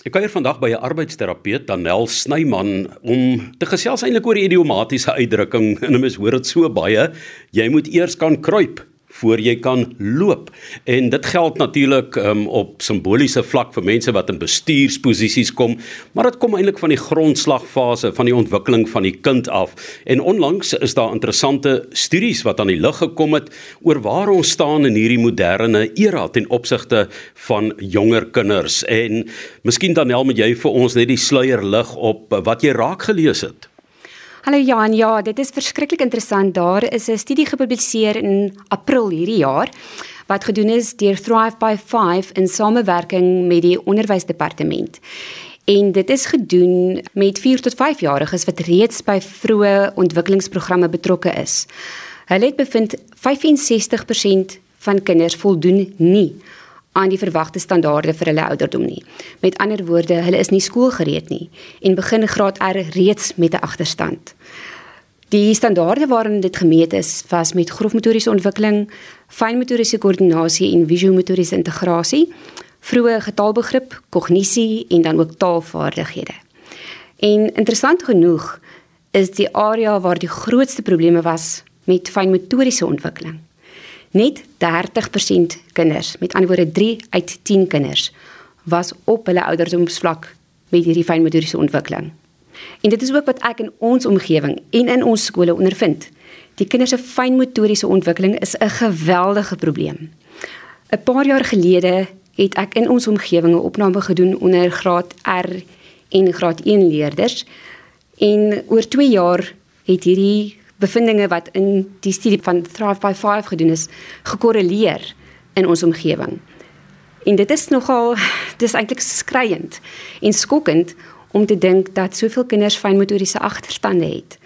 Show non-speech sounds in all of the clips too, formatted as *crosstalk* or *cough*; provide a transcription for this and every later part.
Ek kuier vandag by 'n arbeidsterapeut, Danel Snyman, om te gesels eintlik oor die idiomatiese uitdrukking. *laughs* En mens hoor dit so baie, jy moet eers kan kruip voor jy kan loop. En dit geld natuurlik um, op simboliese vlak vir mense wat in bestuursposisies kom, maar dit kom eintlik van die grondslagfase van die ontwikkeling van die kind af. En onlangs is daar interessante studies wat aan die lig gekom het oor waar ons staan in hierdie moderne era ten opsigte van jonger kinders. En miskien dan help jy vir ons net die sluier lig op wat jy raak gelees het. Hallo Jan, ja, dit is verskriklik interessant. Daar is 'n studie gepubliseer in April hierdie jaar wat gedoen is deur Thrive by 5 in samewerking met die onderwysdepartement. En dit is gedoen met 4 tot 5 jariges wat reeds by vroeë ontwikkelingsprogramme betrokke is. Hulle het bevind 65% van kinders voldoen nie aan die verwagte standaarde vir hulle ouderdom nie. Met ander woorde, hulle is nie skoolgereed nie en begin graad R reeds met 'n agterstand. Die standaarde waarin dit gemeet is, was met grofmotoriese ontwikkeling, fynmotoriese koördinasie en visuomotoriese integrasie, vroeë getalbegrip, kognisie en dan ook taalvaardighede. En interessant genoeg is die area waar die grootste probleme was met fynmotoriese ontwikkeling. Net 30% kinders, met ander woorde 3 uit 10 kinders, was op hulle ouderdomsvlak met hierdie fynmotoriese ontwikkeling. En dit is ook wat ek in ons omgewing en in ons skole ondervind. Die kinders se fynmotoriese ontwikkeling is 'n geweldige probleem. 'n Paar jaar gelede het ek in ons omgewing 'n opname gedoen onder graad R en graad 1 leerders en oor 2 jaar het hierdie bevindinge wat in die studie van Thrive by 5 gedoen is gekorreleer in ons omgewing. En dit is nogal *laughs* dis eintlik skriwend en skokkend om te dink dat soveel kinders fynmotoriese agterstande het.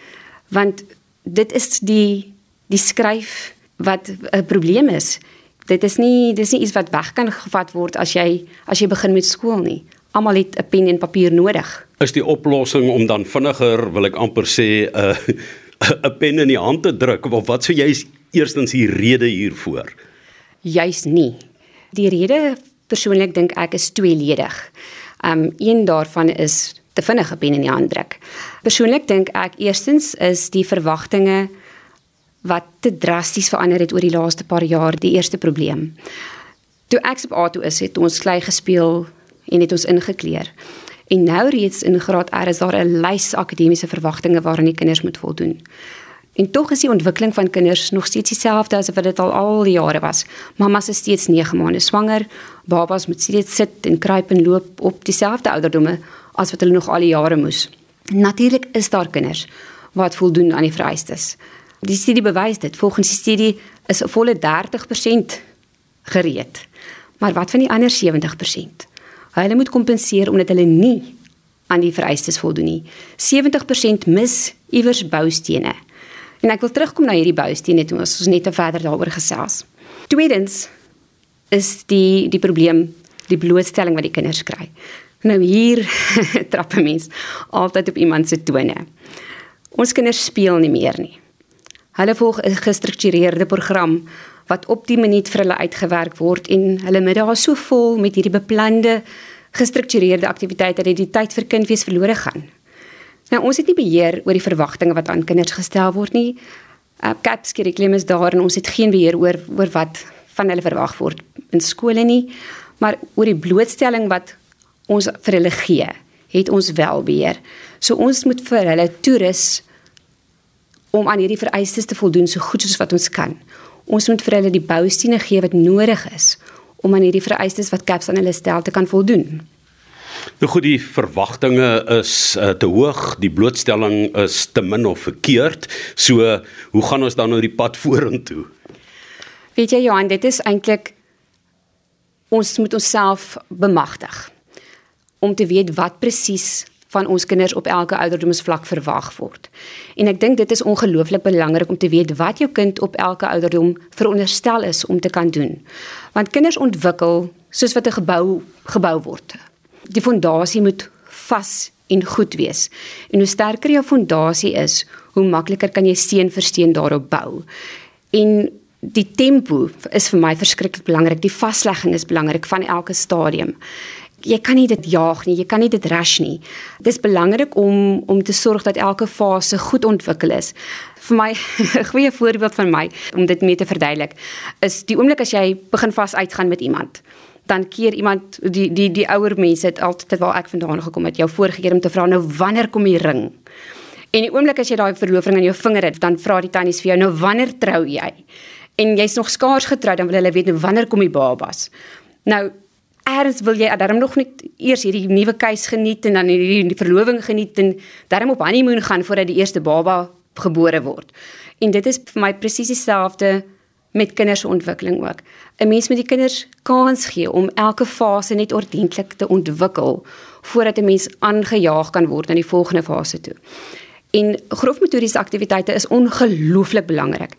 Want dit is die die skryf wat 'n probleem is. Dit is nie dis nie iets wat weg kan gevat word as jy as jy begin met skool nie. Almal het 'n pen en papier nodig. Is die oplossing om dan vinniger, wil ek amper sê, 'n uh, 'n pen in die hand te druk of wat sou jy eerstens die rede hiervoor? Juis nie. Die rede persoonlik dink ek is tweeledig. Um een daarvan is te vinnige pen in die hand druk. Persoonlik dink ek eerstens is die verwagtinge wat te drasties verander het oor die laaste paar jaar die eerste probleem. Toe ek op A2 is, het ons klei gespeel en het ons ingekleer. En nou reeds in graad R is daar 'n lys akademiese verwagtinge waaraan die kinders moet voldoen. En tog is die ontwikkeling van kinders nog steeds dieselfde as wat dit al al die jare was. Mamas is steeds 9 maande swanger, babas moet steeds sit en kruip en loop op dieselfde ouderdomme as wat hulle nog al die jare moes. Natuurlik is daar kinders wat voldoen aan die vereistes. Die studie bewys dit. Volgens die studie is 'n volle 30% gereed. Maar wat van die ander 70%? Hulle moet kompenseer omdat hulle nie aan die vereistes voldoen nie. 70% mis iewers boustene. En ek wil terugkom na hierdie boustene toe ons net verder daaroor gesels. Tweedens is die die probleem die blootstelling wat die kinders kry. Nou hier *laughs* trap 'n mens altyd op iemand se tone. Ons kinders speel nie meer nie. Hulle volg 'n gestruktureerde program wat op die minuut vir hulle uitgewerk word en hulle middag is so vol met hierdie beplande gestruktureerde aktiwiteite dat die tyd vir kindwees verlore gaan. Nou ons het nie beheer oor die verwagtinge wat aan kinders gestel word nie. Uh, CAPS kurrikulum is daar en ons het geen beheer oor oor wat van hulle verwag word in skole nie, maar oor die blootstelling wat ons vir hulle gee, het ons wel beheer. So ons moet vir hulle toerus om aan hierdie vereistes te voldoen so goed soos wat ons kan. Ons moet vir hulle die boustene gee wat nodig is om aan hierdie vereistes wat CAPS aan hulle stel te kan voldoen. Nou goed, die verwagtinge is uh, te hoog, die blootstelling is te min of verkeerd. So, hoe gaan ons dan nou die pad *laughs* vorentoe? Weet jy Johan, dit is eintlik ons moet onsself bemagtig om te weet wat presies van ons kinders op elke ouderdomsvlak verwag word. En ek dink dit is ongelooflik belangrik om te weet wat jou kind op elke ouderdom veronderstel is om te kan doen. Want kinders ontwikkel soos wat 'n gebou gebou word. Die fondasie moet vas en goed wees. En hoe sterker jou fondasie is, hoe makliker kan jy steen vir steen daarop bou. En die tempo is vir my verskriklik belangrik. Die vaslegging is belangrik van elke stadium. Jy kan nie dit jaag nie, jy kan nie dit rush nie. Dit is belangrik om om te sorg dat elke fase goed ontwikkel is. Vir my *laughs* 'n goeie voorbeeld van my om dit mee te verduidelik is die oomblik as jy begin vas uitgaan met iemand dan keer iemand die die die ouer mense het altyd waar ek vandaan gekom het jou voorgekeer om te vra nou wanneer kom die ring en die oomblik as jy daai verloving aan jou vinger het dan vra die tannies vir jou nou wanneer trou jy en jy's nog skaars getroud dan wil hulle weet nou wanneer kom die babas nou Eers wil jy daarom nog net eers hierdie nuwe keus geniet en dan hierdie die verloving geniet en daarom op honeymoon gaan voordat die eerste baba gebore word. En dit is vir my presies dieselfde met kinders se ontwikkeling ook. 'n Mens moet die kinders kans gee om elke fase net ordentlik te ontwikkel voordat 'n mens aangejaag kan word na die volgende fase toe. En grofmotoriese aktiwiteite is ongelooflik belangrik.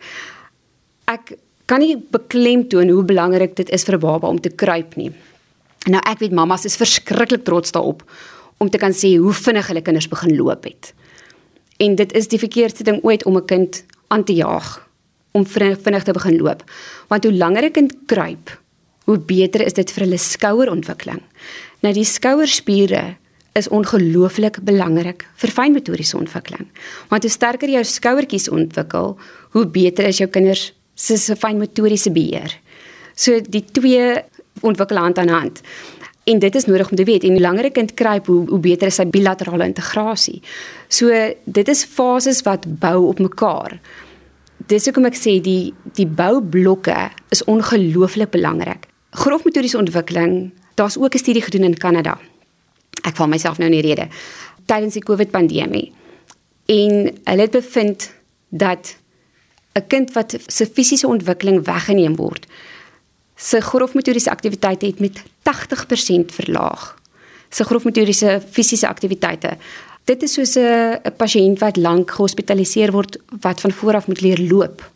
Ek kan nie beklemtoon hoe belangrik dit is vir 'n baba om te kruip nie. Nou ek weet mamas is verskriklik trots daarop om te kan sê hoe vinnig hulle kinders begin loop het. En dit is die verkeerdste ding ooit om 'n kind aan te jaag om vinnig te begin loop. Want hoe langer 'n kind kruip, hoe beter is dit vir hulle skouerontwikkeling. Nou die skouerspiere is ongelooflik belangrik vir fynmotoriese ontwikkeling. Want hoe sterker jou skouertjies ontwikkel, hoe beter is jou kinders se fynmotoriese beheer. So die twee ontwikkel hand aan hand. En dit is nodig om te weet en hoe langer 'n kind kruip, hoe hoe beter is sy bilaterale integrasie. So dit is fases wat bou op mekaar. Dis hoekom ek sê die die boublokke is ongelooflik belangrik. Grofmotoriese ontwikkeling, daar's ook 'n studie gedoen in Kanada. Ek val myself nou in die rede. Tydens die COVID-pandemie. En hulle het bevind dat 'n kind wat se fisiese ontwikkeling weggeneem word, se grofmotoriese aktiwiteite het met 80% verlaag. Se grofmotoriese fisiese aktiwiteite. Dit is soos 'n pasiënt wat lank gehospitaliseer word wat van voor af moet leer loop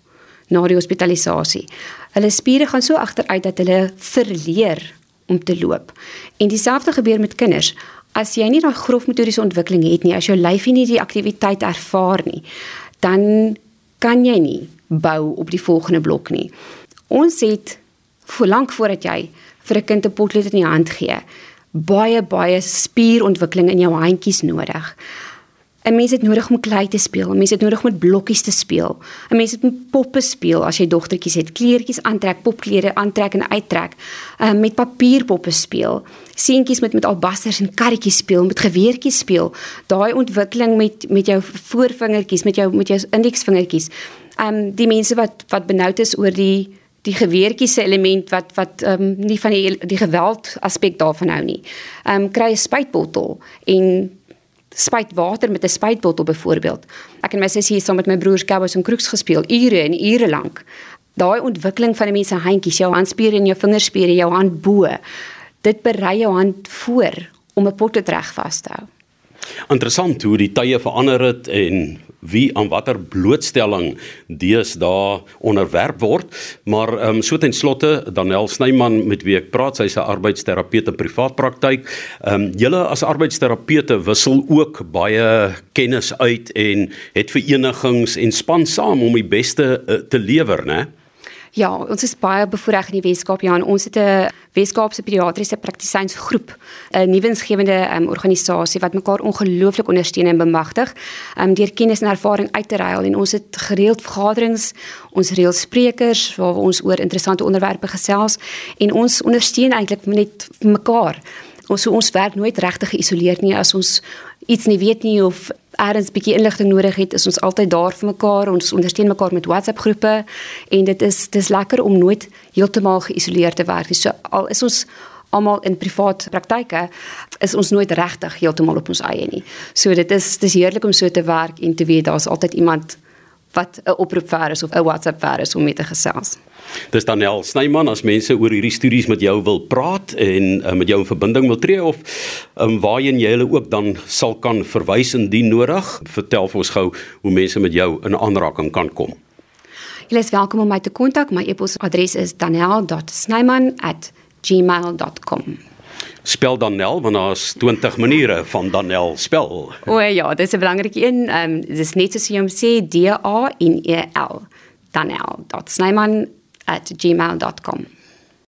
na die hospitalisasie. Hulle spiere gaan so agteruit dat hulle verleer om te loop. En dieselfde gebeur met kinders. As jy nie daai grofmotoriese ontwikkeling het nie, as jou lyfie nie die aktiwiteit ervaar nie, dan kan jy nie bou op die volgende blok nie. Ons het voor lank voordat jy vir 'n kind 'n potlood in die hand gee, baie baie spierontwikkeling in jou handjies nodig. 'n Mens het nodig om klei te speel, 'n mens het nodig om met blokkies te speel. 'n Mens het met poppe speel as jy dogtertjies het, kleertjies aantrek, popklere aantrek en uittrek. Uh met papierpoppe speel. Seentjies met met albasters en karretjies speel, met geweertjies speel. Daai ontwikkeling met met jou voorvingertjies, met jou met jou indeksvingertjies. Um die mense wat wat benoud is oor die die geweertjie se element wat wat ehm um, nie van die die geweld aspek daarvan hou nie. Ehm um, kry 'n spuitbottel en spuit water met 'n spuitbottel byvoorbeeld. Ek en my sussie het saam met my broers cowboys en kroeks gespeel ure en ure lank. Daai ontwikkeling van die mense handjies, jou handspiere en jou vingerspiere, jou handbo. Dit berei jou hand voor om 'n pot te reg vas te hou. Interessant hoe die tye verander het en wie aan watter blootstelling deesdae onderwerp word, maar ehm um, so ten slotte Danel Snyman met wie ek praat, sy's 'n arbeidsterapeut in privaat praktyk. Ehm um, julle as arbeidsterapeute wissel ook baie kennis uit en het verenigings en span saam om die beste uh, te lewer, né? Ja, ons is baie bevoorreg in die Weskaap ja, en ons het 'n Weskaapse pediatriese praktisynsgroep, 'n nuwensgewende um, organisasie wat mekaar ongelooflik ondersteun en bemagtig, um, deur kennis en ervaring uit te ruil en ons het gereeld vergaderings, ons reël sprekers waar ons oor interessante onderwerpe gesels en ons ondersteun eintlik net mekaar. Ons so ons werk nooit regtig geïsoleerd nie as ons iets nie weet nie of ergens bietjie inligting nodig het, is ons altyd daar vir mekaar. Ons ondersteun mekaar met WhatsApp groepe en dit is dis lekker om nooit heeltemal geïsoleerd te werk. So al is ons almal in privaat praktyke is ons nooit regtig heeltemal op ons eie nie. So dit is dis heerlik om so te werk en te weet daar's altyd iemand wat 'n oproep vir is of 'n WhatsApp vir is om mee te gesels. Dis Daniel Snyman as mense oor hierdie studies met jou wil praat en uh, met jou in verbinding wil tree of um, waarheen jy hulle ook dan sal kan verwys indien nodig. Vertel vir ons gou hoe mense met jou in aanraking kan kom. Jy is welkom om my te kontak. My e-posadres is daniel.snyman@gmail.com spel Danel want daar's 20 maniere van Danel spel. O ja, dis 'n belangrike een. Ehm um, dis net soos jy hom sê D A N E L. Danel.snyman@gmail.com.